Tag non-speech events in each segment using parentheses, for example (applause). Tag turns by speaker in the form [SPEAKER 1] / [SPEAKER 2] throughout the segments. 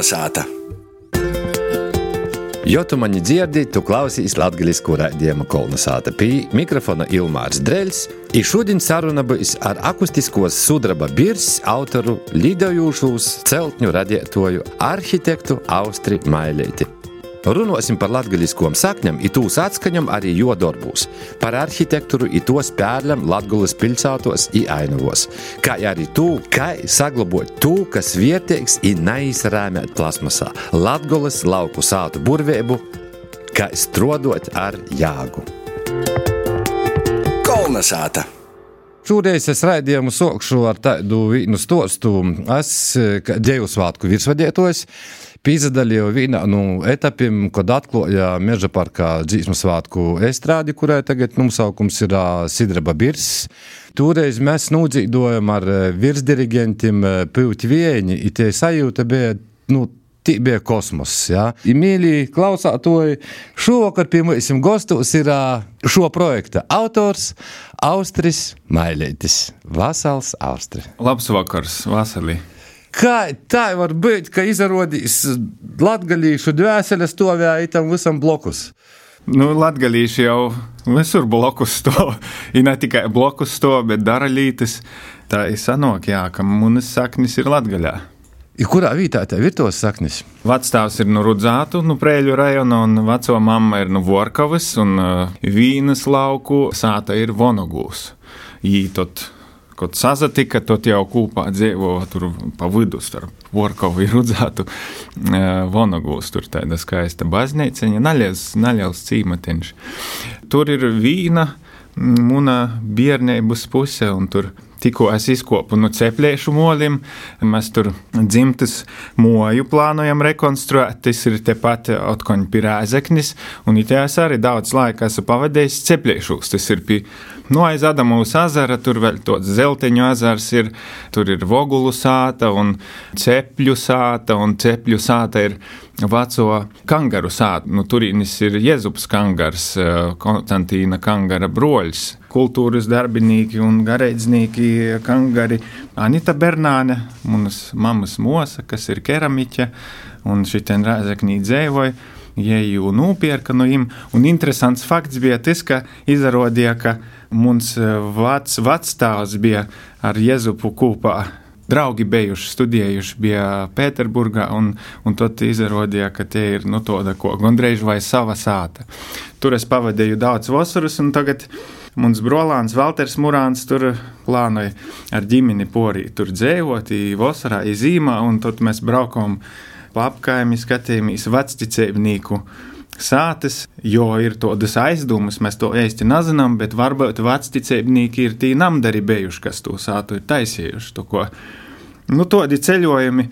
[SPEAKER 1] Kolnesāta!
[SPEAKER 2] Jo tu mani dzirdi, tu klausies latviešu raidījuma kolonizāta pie mikrofona Ilmārs Dreļs. I šodien saruna būs ar akustiskos sudraba birs autoru lidojošos celtņu radītoju arhitektu Austri Mailēti. Runāsim par latgaļiskām sakņām, it tūs atskaņam arī jodarbūs, par arhitektūru, it tos pērļam Latgulas pilsētos i ainavos, kā arī tū, kā saglabot tū, kas vietēks i neizrāmēt plasmasā, Latgulas lauku sātu burvēbu, kā strodot ar jāgu.
[SPEAKER 1] Kolnesāta!
[SPEAKER 2] Šoreiz es raidījumu sākšu ar tādu vienu stostu. Es, kā Dievu svētku virsvadītājs, Pīzdaļoju vienā nu, etapiem, kad atklāja Meža parkā dzīsmu svētku estrādi, kurai tagad nosaukums ir Sidraba Birs. Toreiz mēs nūdzīdojam ar virsdirigentiem Pūti Vieņi, un tie sajūta bija, nu, Tī bija kosmos. Ja? Mīļi klausātoji, šovakar pie mums gastos ir šo projekta autors Austris Mailētis. Vasals Austri.
[SPEAKER 3] Labs vakars, Vasalī!
[SPEAKER 2] Kā tā var būt, ka izrādīs latgadījušu dvēseli stāvēja tam visam blokus?
[SPEAKER 3] Nu, Latvijas jau visur blokus stāv. (laughs) Ir ne tikai blokus stāv, bet daralītes. Tā ir sanāk, jā, ka munas saknis ir Latvijā.
[SPEAKER 2] I kurā vietā tā ir tos saknis?
[SPEAKER 3] Vecāks ir no Rudzātu, no Prēļu rajona, un veco mamma ir no Vorkavas, un uh, Vīnas lauku sāta ir Vonogūs. Ītot kad sazatika, tad jau kopā dzīvo tur pa vidu starp Vorkovu un Rudzātu Vonogūs. Tur tāda skaista baznīciņa, naļiels, naļiels cīmatiņš. Tur ir vīna, muna bērnības puse, un tur tikko es izkopu no cepliešu molim. Mēs tur dzimtas moju plānojam rekonstruēt. Tas ir tepat atkoņa pie rēzeknis, un it es arī daudz laika esmu pavadījis cepliešos. Tas ir pie Nu, aiz Adamovas ezera tur vēl tāds zelteņu ezers ir, tur ir vogulu sāta un cepļu sāta, un cepļu sāta ir veco kangaru sāta. Nu, Turīnis ir Jēzus Kangars, eh, Konstantīna Kangara broļs. Kultūras darbinieki un garīdznieki, kangari, Anita Bernāne, manas mammas mosa, kas ir keramiķa, un šī ten rēzeknī dzēvoja jeju nopirka no viņiem. Un interesants fakts bija tas, ka izrādījās, ka mums vec, vecstāvs bija ar Jēzupu kopā. Draugi bijuši studējuši, bija Pēterburgā, un, un tad izrādījās, ka tie ir nu, tāda ko gandrīz vai sava sāta. Tur es pavadīju daudz vasaras, un tagad mums brolāns Valters Mūrāns tur plānoja ar ģimeni porīt, tur dzīvot, vasarā, zīmā, un tad mēs braukām pa apkaimi skatījāmies vecticēbnieku sātes, jo ir tādas aizdomas, mēs to īsti nezinām, bet varbūt vecticēbnieki ir tie namdari bijuši, kas to sātu ir taisījuši. To, ko. nu, tādi ceļojumi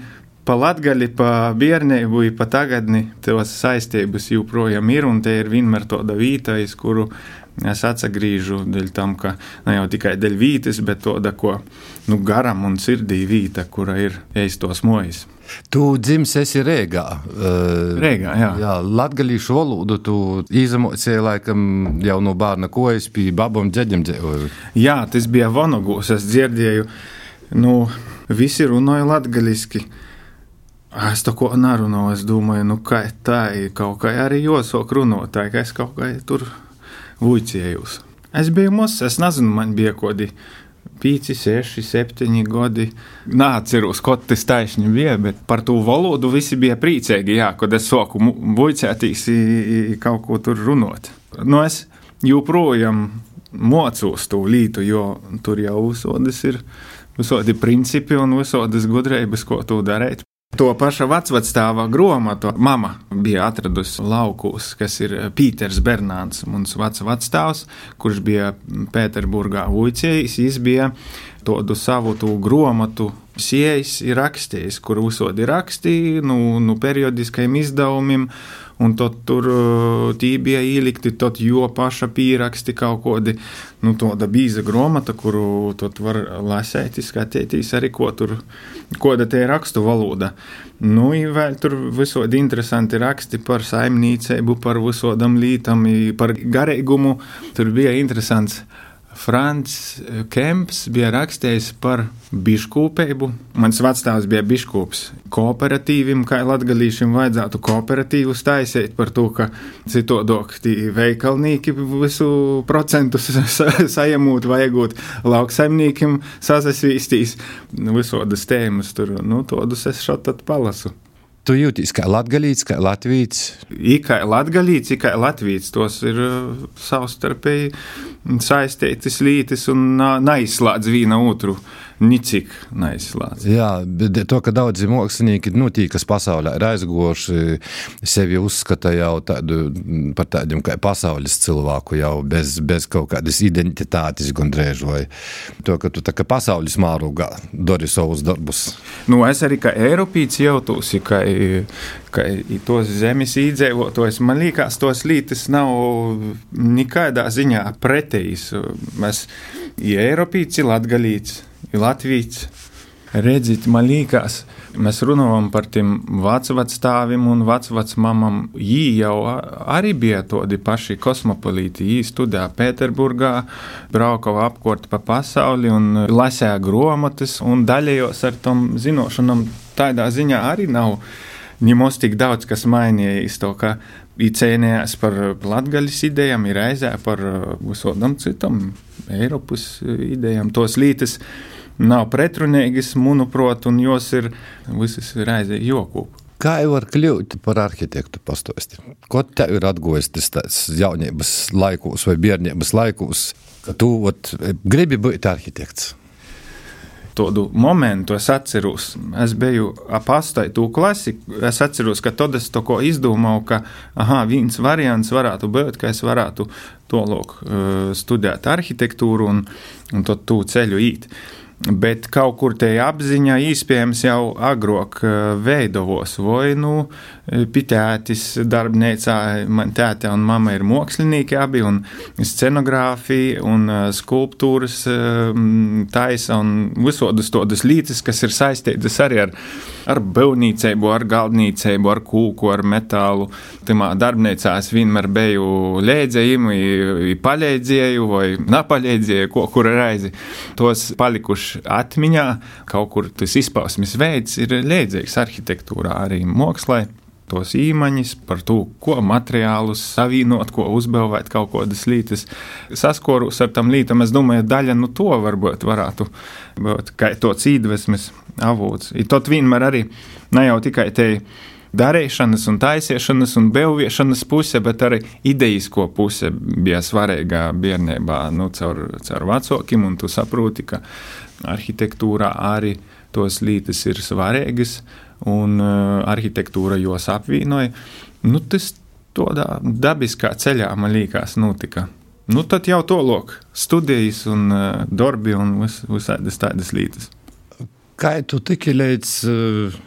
[SPEAKER 3] pa latgali, pa bērnību, pa tagadni, tos saistības joprojām ir, un te ir vienmēr tāda vīta, iz kuru es atgriežu dēļ tam, ka ne jau tikai dēļ vītes, bet tāda, ko nu, garam un sirdī vīta, kura ir eistos mojas.
[SPEAKER 2] Tu dzimis esi Rīgā.
[SPEAKER 3] Uh, Rīgā, jā.
[SPEAKER 2] jā Latgalīšu valodu tu izmocēji laikam jau no bērna kojas pie babam džeģim dzēvoju.
[SPEAKER 3] Jā, tas bija Vanogūs, es dzirdēju, nu, visi runāja latgaliski. Es to nerunāju, es domāju, nu, kā tā ir kaut kā arī josok runāt, tā kā es kaut kā tur vuicējos. Es biju mazs, es nezinu, man bija kaut kādi 5, 6, 7 gadi. Nāceros, ko tas taisni bija, bet par to valodu visi bija priecīgi, jā, kad es soku buļcētīs kaut ko tur runāt. Nu, es joprojām mocos to lītu, jo tur jau visodas ir visādi principi un visādas gudrības, ko tu darīt. To pašu vecvectāvā grāmatu mama bija atradusi laukos, kas ir Pīters Bernāns, mums vecs vecstāvs, kurš bija Pēterburgā uicējis. Viņš bija tādu savu grāmatu siejas ir rakstījis, kur uzsodi rakstīja, nu, nu periodiskajiem izdevumiem un tad tur uh, tī bija ielikti tad jo paša pieraksti kaut kādi, nu, tāda bīza gromata, kuru tad var lasēt, skatīties arī, ko tur, koda te ir rakstu valoda. Nu, vēl tur visodi interesanti raksti par saimniecību, par visodam lītam, par garīgumu. Tur bija interesants Frants Kemps bija rakstījis par biškopību. Mans vecāks bija biškops kooperatīvim, kā latgalīšiem vajadzētu kooperatīvus taisīt par to, ka citodok tī veikalnīki visu procentu (laughs) sajamūt, vajagot lauksaimniekiem sasasvīstīs visodas tēmas tur. Nu, todus es šotat palasu.
[SPEAKER 2] Tu jūties kā latgalīts, kā latvīts?
[SPEAKER 3] Kā latgalīts, kā latvīts, tos ir uh, savstarpēji saistītas lītis un neizslēdz viena otru. Nicik neizslēdz.
[SPEAKER 2] Jā, bet to, ka daudzi mākslinieki, nu, tī, kas pasaulē ir aizgoši, sevi uzskata jau tādu, par tādiem kā pasaules cilvēku, jau bez, bez kaut kādas identitātes gandrīz, vai to, ka tu tā kā pasaules mārūgā dari savus darbus.
[SPEAKER 3] Nu, es arī kā Eiropīts jūtos, ka, ka tos zemes īdzīvotājs, man liekas, tos lītas nav nekādā ziņā pretējs. Mēs, ja Eiropīts ir latgalīts, ir Latvijas. Redziet, man liekas, mēs runājam par tiem vecvecāviem un vecvecmamam. Viņi jau arī bija tādi paši kosmopolīti. Viņi studēja Pēterburgā, brauca apkārt pa pasauli un lasīja grāmatas un daļējos ar tom zināšanām. Tādā ziņā arī nav ņemos tik daudz, kas mainījās. To, ka ir cēnījās par latgaļas idejām, ir aizē par visodam citam Eiropas idejām. Tos lītas nav pretrunīgas, manuprāt, un jos ir visas reizē joku.
[SPEAKER 2] Kā jau var kļūt par arhitektu pastāstīt? Ko tev ir atgojis tas jaunības laikos vai bērnības laikos, ka tu ot, gribi būt arhitekts?
[SPEAKER 3] Tādu momentu es atceros. Es biju ap astoņu klasi. Es atceros, ka tad es to izdomāju, ka aha, viens variants varētu būt, ka es varētu to lūk, studēt arhitektūru un, un to ceļu īt. Bet kaut kur te apziņā iespējams jau agrāk eh, veidojos, vai nu eh, pitētis darbnīcā, man tēta un mama ir mākslinieki abi, un scenogrāfija un eh, skulptūras taisa un visodas todas lītas, kas ir saistītas arī ar, ar būvniecību, ar galdniecību, ar kūku, ar metālu. Timā darbnīcā es vienmēr biju lēdzējumi, paļēdzēju vai napaļēdzēju, ko kur reizi tos palikuši atmiņā, kaut kur tas izpausmes veids ir līdzīgs arhitektūrā, arī mākslā. Tos īmaņus par to, ko materiālus savienot, ko uzbūvēt, kaut kādas lietas. Saskorus ar tam lītam, es domāju, daļa no nu to varbūt varētu būt kā tāds iedvesmas avots. Ir tot vienmēr arī ne jau tikai te darīšanas, un taisīšanas un belviešanas puse, bet arī idejisko puse bija svarīga bērnībā, nu, caur, caur vecākiem. Tu saproti, ka arhitektūrā arī tos lītas ir svarīgas, un uh, arhitektūra jos apvienoja. Nu, tas tādā dabiskā ceļā man liekas notika. Nu, tad jau to lok, studijas un uh, darbi un vis, visādas tādas lietas.
[SPEAKER 2] Kā tu tiki līdz uh,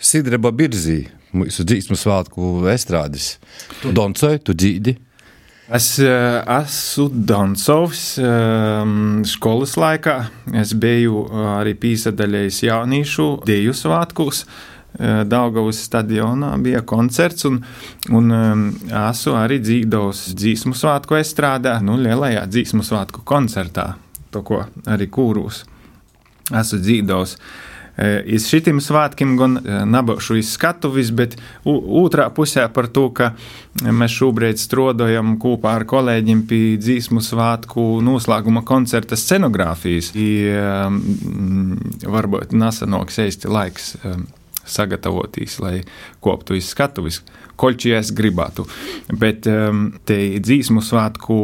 [SPEAKER 2] Sidraba Birzī, mūsu dzīsmu svētku estrādes? Tu doncoji, tu dzīdi?
[SPEAKER 3] Es uh, esmu Donsovs um, skolas laikā. Es biju arī pīsadaļējis jauniešu deju svētkos. Uh, Daugavas stadionā bija koncerts, un, un um, esmu arī dzīvojis dzīsmu svētku estrādā, nu, lielajā dzīsmu svētku koncertā, to ko arī kūrūs. Esmu dzīvojis Iz šitim svētkiem gan nebūšu izskatuvis, bet otrā pusē par to, ka mēs šobrīd strādājam kopā ar kolēģiem pie dzīsmu svētku noslēguma koncerta scenogrāfijas. I, varbūt nesanoks īsti laiks sagatavoties, lai koptu izskatuvis, koļķi es gribētu. Bet te dzīsmu svētku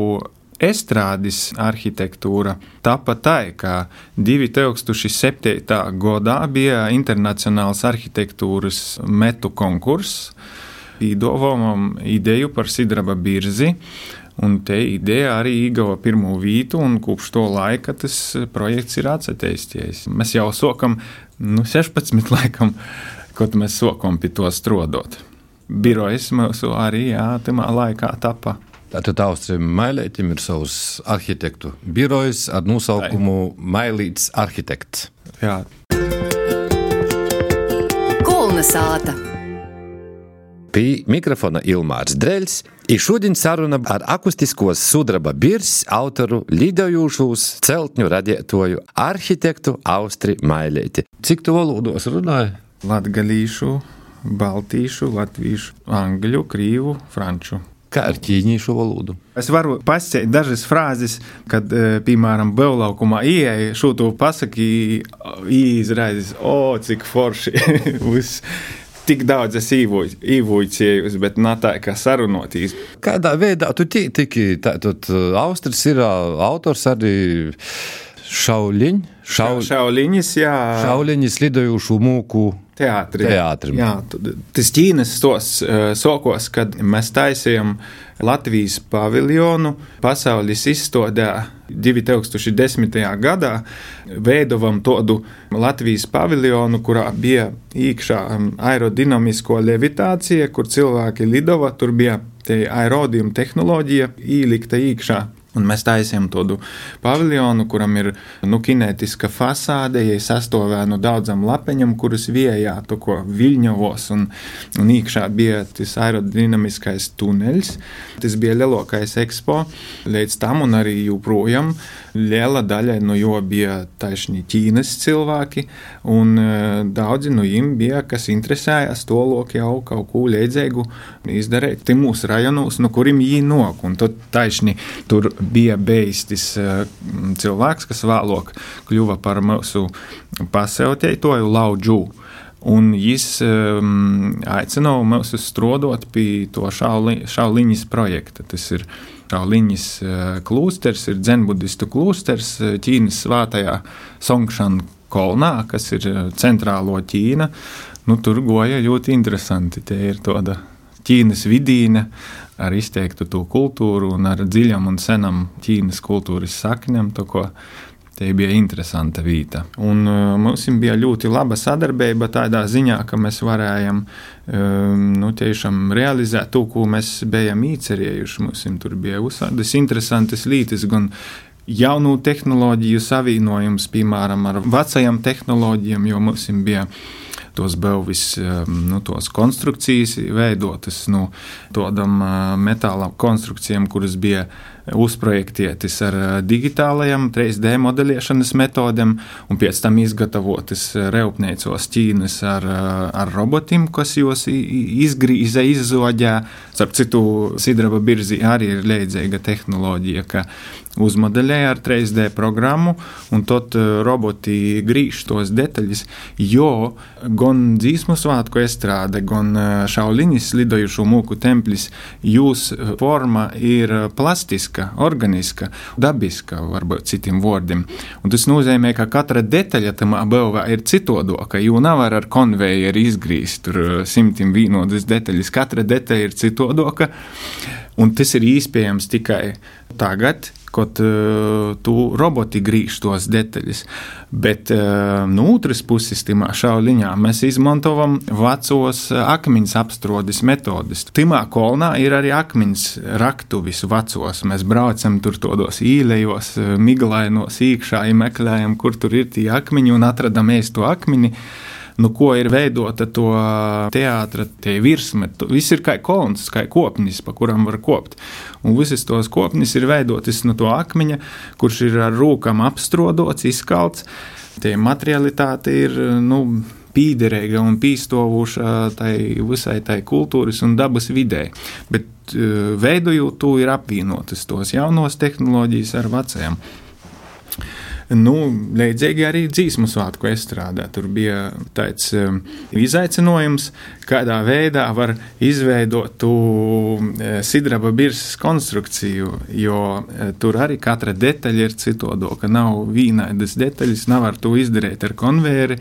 [SPEAKER 3] estrādes arhitektūra tāpat tā, ka 2007. gadā bija Internacionāls arhitektūras metu konkurss, īdovām ideju par Sidraba birzi. Un te ideja arī ieguva pirmo vītu, un kopš to laika tas projekts ir atsaistījies. Mēs jau sokam, nu, 16 laikam, kad mēs sokam pie to strodot. Birojas mūsu arī jā, tajā laikā tapa.
[SPEAKER 2] Tātad Austrijam Mailētim ir savs arhitektu birojs ar nosaukumu Mailīts arhitekts.
[SPEAKER 3] Jā.
[SPEAKER 2] Kulna sāta. Pie mikrofona Ilmārs Dreļs I šodien saruna ar akustiskos sudraba birs autoru lidojūšos celtņu radītoju arhitektu Austri Mailēti. Cik tu valodos runāji?
[SPEAKER 3] Latgalīšu, baltīšu, latviešu, angļu, krīvu, franču.
[SPEAKER 2] Kā ar ķīniešu valodu?
[SPEAKER 3] Es varu pasakāt dažas frāzes, kad, e, piemēram, Beulaukumā ieeja šo to pasaki, izraizes, o, cik forši. (laughs) Tik daudz es īvoju, bet nav tā, kā sarunotīs.
[SPEAKER 2] Kādā veidā tu tiki? Tātad Austris ir autors arī Šauliņš.
[SPEAKER 3] Šau... Šauliņas, jā.
[SPEAKER 2] Šauliņas lidojušu mūku
[SPEAKER 3] teātrim.
[SPEAKER 2] teātrim.
[SPEAKER 3] Jā, tas Ķīnas tos uh, sokos, kad mēs taisījām Latvijas paviljonu pasaules izstādē 2010. gadā. Veidojam tādu Latvijas paviljonu, kurā bija iekšā aerodinamisko levitācija, kur cilvēki lidova, tur bija aerodījuma tehnoloģija ielikta iekšā. Un mēs taisījām tādu paviljonu, kuram ir nu, kinētiska fasāde, ja sastāvā no daudzām lapeņām, kuras ko viļņavos, un, un iekšā bija tas aerodinamiskais tunelis. Tas bija lielākais ekspo līdz tam, un arī joprojām liela daļa no jo bija taisni Ķīnas cilvēki, un e, daudzi no viņiem bija, kas interesējās to loku jau kaut ko līdzīgu izdarīt. Mūsu rajonos, no kuriem viņi un tad taisni tur bija beistis eh, cilvēks, kas vēlāk kļuva par mūsu pasautētoju Laudžu. Un viņš um, aicināja mūs strādāt pie to šauliņas projekta. Tas ir šauliņas uh, klūsters, ir dzenbudistu klūsters eh, Ķīnas svētajā Songšana kolnā, kas ir centrālo Ķīna. Nu, tur goja ļoti interesanti. Tie ir tāda Ķīnas vidīne ar izteiktu to kultūru un ar dziļam un senam Ķīnas kultūras sakņam. Tie bija interesanta vieta. Un uh, mums bija ļoti laba sadarbība tādā ziņā, ka mēs varējām um, nu, tiešām realizēt to, ko mēs bijām īcerējuši. Mums tur bija uzsādas interesantas lietas, gan jaunu tehnoloģiju savienojums, piemēram, ar vecajām tehnoloģijām, jo mums bija tos būvis, um, nu, tos konstrukcijas veidotas no nu, tādām uh, metāla konstrukcijām, kuras bija uzprojektētas ar uh, digitālajām 3D modelēšanas metodēm, un pēc tam izgatavotas uh, reupniecos Ķīnas ar, ar robotiem, kas jūs izgrīza, izzoģē. Starp citu, Sidraba birzī arī ir līdzīga tehnoloģija, ka uzmodeļēja ar 3D programmu, un tad roboti grīž tos detaļas, jo gan dzīsmu svētku estrāde, gan eh, šauliņas lidojušo mūku templis, jūs eh, forma ir plastiska, organiska, dabiska, varbūt citiem vārdiem. Un tas nozīmē, ka katra detaļa tam abelvā ir citodoka, jo nav ar konvejeru izgrīzt tur simtiem vienotas detaļas. Katra detaļa ir citodoka, un tas ir iespējams tikai tagad, kad uh, tu roboti grīž tos detaļas. Bet uh, no otras puses, timā šauliņā mēs izmantojam vecos akmeņus apstrādes metodus. Timā kolnā ir arī akmeņus raktuvis vecos. Mēs braucam tur tādos īlējos, miglainos īkšā, meklējam, kur tur ir tie akmeņi un atradam ēst to akmeni nu, ko ir veidota to teātra virsmetu. Viss ir kā kolons, kā kopnis, pa kuram var kopt. Un visas tos kopnis ir veidotas no to akmeņa, kurš ir ar rūkām apstrodots, izkalts. Tie materialitāte ir, nu, pīderīga un pīstovuša tai visai tai kultūras un dabas vidē. Bet veidojot to, ir apvienotas tos jaunos tehnoloģijas ar vecajām. Nu, Līdzīgi arī dzīsmu svētku estrādē. Tur bija tāds um, izaicinājums, kādā veidā var izveidot uh, sidraba birzas konstrukciju, jo uh, tur arī katra detaļa ir citodoka. Nav vienādas detaļas, nav ar to izdarīt ar konvēri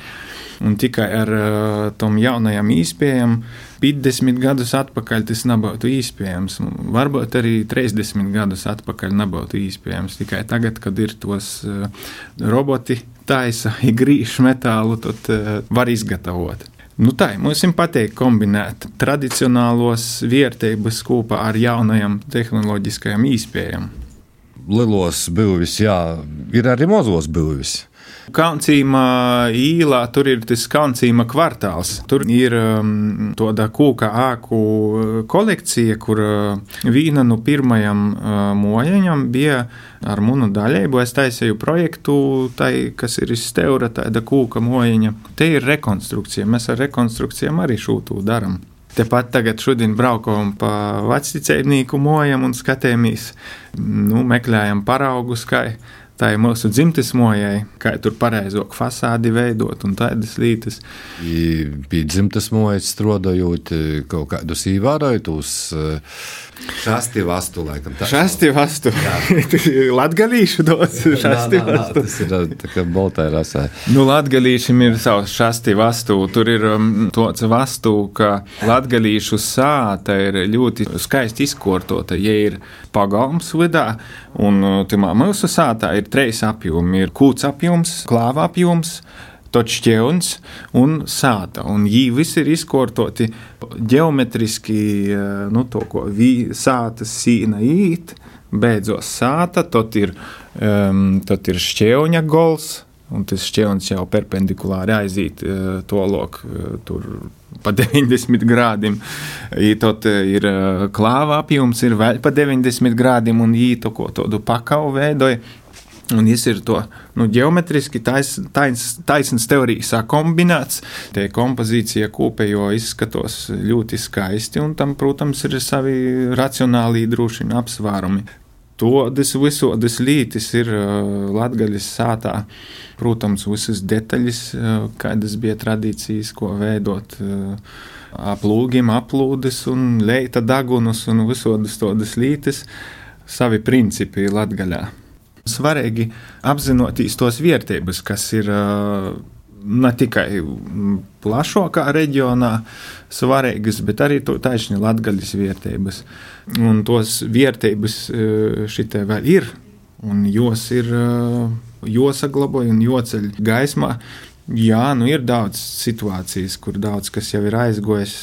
[SPEAKER 3] un tikai ar uh, tom jaunajām īspējām. 50 gadus atpakaļ tas nebūtu iespējams. Varbūt arī 30 gadus atpakaļ nebūtu iespējams. Tikai tagad, kad ir tos uh, roboti taisa, (laughs) grīž metālu, tad uh, var izgatavot. Nu tā, mums ir patīk kombinēt tradicionālos vērtības kopā ar jaunajām tehnoloģiskajām īspējām.
[SPEAKER 2] Lielos būvis, jā, ir arī mazos būvis.
[SPEAKER 3] Kauncīma īlā tur ir tas Kauncīma kvartāls. Tur ir um, tāda kūka ēku kolekcija, kur uh, vīna no pirmajam uh, mojaņam bija ar munu daļēju. Es taisīju projektu, tai, kas ir izsteura tāda kūka mojaņa. Te ir rekonstrukcija. Mēs ar rekonstrukcijām arī šūtu darām. Tepat tagad šodien braukām pa vecticēbnīku mojam un skatāmies, nu, meklējam paraugus, kā tā ir mūsu dzimtes mojai, kā tur pareizāk fasādi veidot un tādas lietas.
[SPEAKER 2] Bija dzimtes mojas strādājot, kaut kādus ievērojot uz šasti vastu, laikam.
[SPEAKER 3] Šasti vastu. (laughs) Latgalīšu dos šasti vastu.
[SPEAKER 2] Tas ir tā kā boltā rasē.
[SPEAKER 3] Nu, latgalīšiem ir savs šasti vastu. Tur ir um, tāds vastu, ka latgalīšu sāta ir ļoti skaisti izkortota. Ja ir pagalms vidā, un timā mūsu sātā ir trejas apjomi. Ir kūts apjoms, klāva apjoms, točķēns un sāta. Un viņi visi ir izkortoti ģeometriski, nu, to, ko sāta sīna īt, beidzot sāta, tad ir, um, tad ir šķēuņa gols, un tas šķēns jau perpendikulāri aiziet uh, to loku, uh, tur pa (laughs) 90 grādiem. Tad ir klāva apjoms, ir vēl pa 90 grādiem, un īto ko tādu pakau veidoja. Un viņš ir to nu, geometriski taisns tais, taisns teorijas kombinēts. Tie kompozīcija kopējo izskatos ļoti skaisti, un tam, protams, ir savi racionāli droši apsvērumi. Todas visodas lītis ir Latvijas sātā. Protams, visas detaļas, kādas bija tradīcijas, ko veidot. Aplūgiem, aplūdes un leita dagunus un visodas tādas lītis, savi principi Latvijā. Svarīgi apzinoties tos vērtības, kas ir ne tikai plašākā reģionā svarīgas, bet arī taisni latgaļas vērtības. Un tos vērtības šitie vēl ir, un jos ir jāsaglabā un jāceļ gaismā. Jā, nu ir daudz situācijas, kur daudz kas jau ir aizgojis.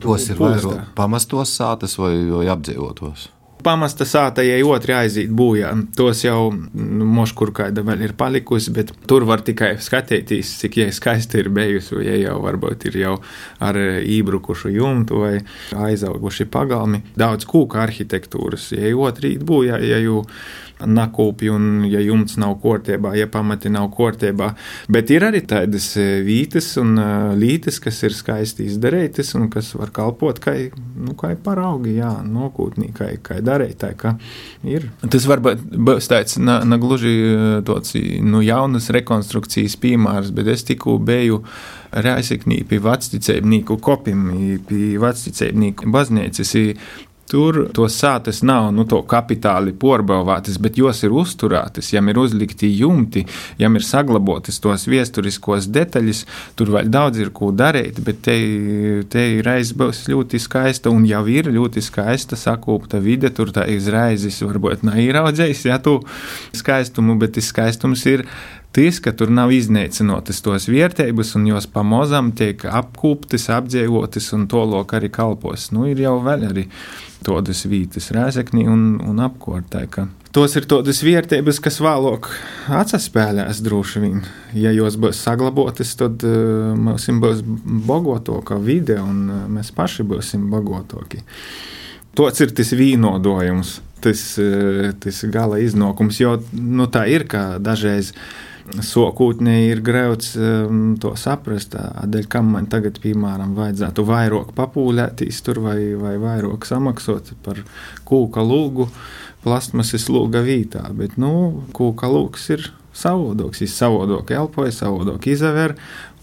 [SPEAKER 2] Tos ir vairāk pamestos sātas vai, vai apdzīvotos?
[SPEAKER 3] Pamesta sātajai otri aiziet bojā. Tos jau nu, moškur kāda vēl ir palikusi, bet tur var tikai skatīties, cik jai skaisti ir bijusi, ja jau varbūt ir jau ar ībrukušu jumtu vai aizauguši pagalmi. Daudz kūka arhitektūras, ja otri īt bojā, ja jau nakūpji, un ja jumts nav kārtībā, ja pamati nav kārtībā. Bet ir arī tādas e, vītas un e, lītes, kas ir skaisti izdarītas un kas var kalpot kā, nu, kā paraugi, jā, nokūtnī, kā, kā darītāji. Kā ir. Tas varbūt būs tāds negluži e, tāds nu, jaunas rekonstrukcijas piemērs, bet es tikko biju. Rēzeknī pie vecticēbnīku kopim, pie vecticēbnīku baznīcas. Tur tos sātas nav nu, kapitāli porcelānas, bet jos ir uzturētas, jām ir uzlikti jumti, jām ir saglabotas tos viesturiskos detaļas. Tur vēl daudz ir ko darīt, bet te, te reiz būs ļoti skaista un jau ir ļoti skaista sakūpta vide. Tur tā izraizes varbūt nav ieraudzējis, ja tu skaistumu, bet tas skaistums ir tas, ka tur nav iznīcinotas tos vērtības, un jos pamazām tiek apkūptas, apdzīvotas un to lok arī kalpos. Nu, ir jau vēl arī tādas vītas rēzeknī un, un apkārtē. Tos ir tādas vērtības, kas vēlāk atsaspēlēs droši vien. Ja jos būs saglabotas, tad uh, mums būs bogotāka vide un uh, mēs paši būsim bogotāki. Tots ir tas vīnodojums, tas, uh, tas gala iznākums, jo nu, tā ir, ka dažreiz sokūtnē ir grauds um, to saprast, tādēļ, kam man tagad, piemēram, vajadzētu vairāk papūlētīs tur vai, vai vairāk samaksot par kūka lūgu, plastmasas lūga vītā, bet, nu, kūka lūgs ir savādāks, viņš savādāk elpoja, savādāk izaver,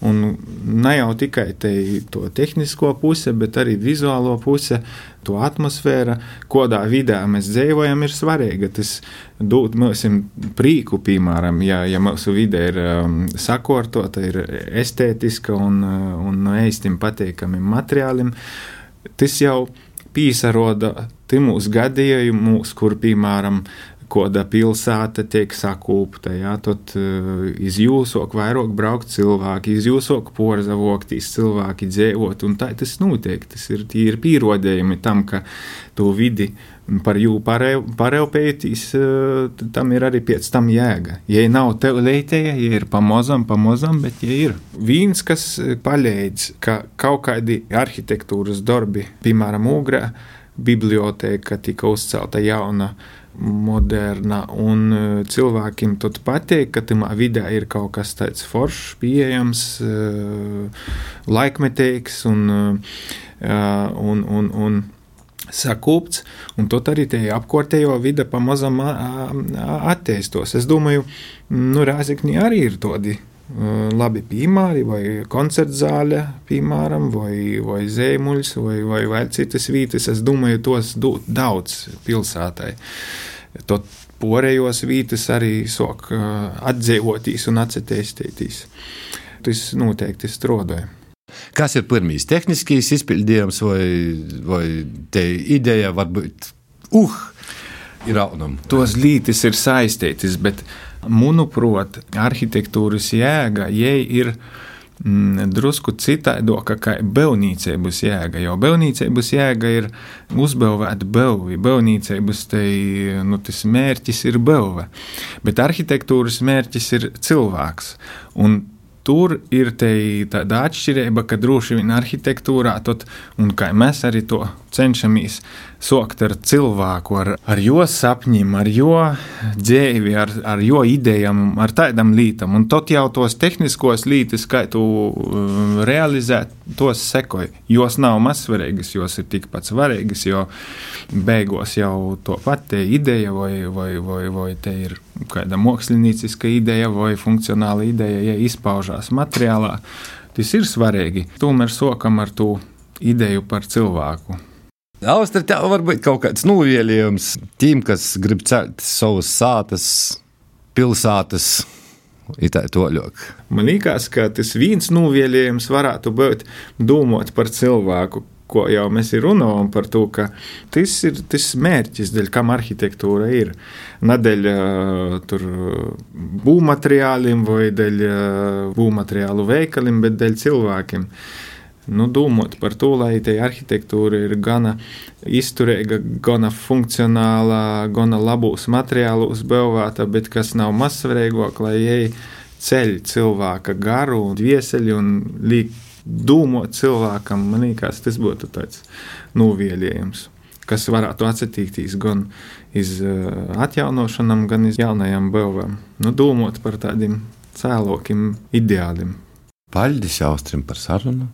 [SPEAKER 3] Un ne jau tikai te, to tehnisko pusi, bet arī vizuālo pusi, to atmosfēru, kādā vidē mēs dzīvojam, ir svarīga. Tas dod mums prieku, piemēram, ja, ja mūsu vide ir um, sakārtota, ir estētiska un, uh, un no īstim patīkamiem materiāliem. Tas jau pīsaroda timūs gadījumus, kur, piemēram, kāda pilsēta tiek sakūpta, jā, tad uh, izjūsok vairāk braukt cilvēki, izjūsok porzavoktīs cilvēki dzīvot, un tā tas notiek. Tas ir tīri pierodējumi tam, ka to vidi par jū pareupētīs, uh, tam ir arī pēc tam jēga. Ja nav tev leitēja, ja ir pamozam, pamozam, bet ja ir viens, kas paļēdz, ka kaut kādi arhitektūras darbi, piemēram, Ugrā, biblioteka tika uzcelta jauna, moderna, un e, cilvēkiem tad patīk, ka tajā vidē ir kaut kas tāds foršs, pieejams, e, laikmetīgs un, e, un, un, un sakūpts, un tad arī tie apkārtējo vide pamazām attīstos. Es domāju, nu, Rāzikņi arī ir tādi labi piemēri, vai koncerta zāle, piemēram, vai, vai zēmuļs, vai, vai, vai citas vietas. Es domāju, tos daudz pilsētai. Tot porējos vietas arī sok atdzīvotīs un atcetēstētīs. Tas noteikti strādāja.
[SPEAKER 2] Kas ir pirmīs tehniskīs izpildījums, vai, vai te ideja varbūt, uh, ir aunam?
[SPEAKER 3] Tos lītis ir saistītas, bet Manuprāt, arhitektūras jēga ir mm, drusku citādoka kā belnīcības jēga. Jo belnīcības jēga ir uzbūvēt belvi. Belnīcības te, nu, mērķis ir belve, bet arhitektūras mērķis ir cilvēks. Un tur ir tāda atšķirība, ka droši vien arhitektūrā, tot, un kā mēs arī to cenšamies sokt ar cilvēku, ar, ar jo sapņiem, ar jo dzīvi, ar, ar jo idejām, ar tādām lietām. Un tad jau tos tehniskos lītis, kā tu uh, realizēt, tos sekoji. Jos nav mazsvarīgas, jos ir tikpat svarīgas, jo beigās jau to pati ideja, vai, vai, vai, vai te ir kāda mākslinieciska ideja, vai funkcionāla ideja, ja izpaužās materiālā. Tas ir svarīgi. Tomēr sokam ar to ideju par cilvēku.
[SPEAKER 2] Austrija tev var būt kaut kāds novielījums tiem, kas grib celt savas sātas, pilsētas.
[SPEAKER 3] Man liekas, ka tas viens novielījums varētu būt domāt par cilvēku, ko jau mēs runājam par to, ka tas ir tas mērķis, dēļ kam arhitektūra ir. Nedēļ būvmateriāliem vai dēļ būvmateriālu veikaliem, bet dēļ cilvēkiem nu, domāt par to, lai tā arhitektūra ir gana izturīga, gana funkcionāla, gana labos materiālos būvēta, bet kas nav mazsvarīgāk, lai ej ceļ cilvēka garu un dvieseļu un liek domāt cilvēkam. Man liekas, tas būtu tāds novielījums, kas varētu atsatīties gan iz uh, atjaunošanām, gan iz jaunajām būvēm. Nu, domāt par tādiem cēlokiem ideāliem.
[SPEAKER 2] Paļģis Austrim par sarunu.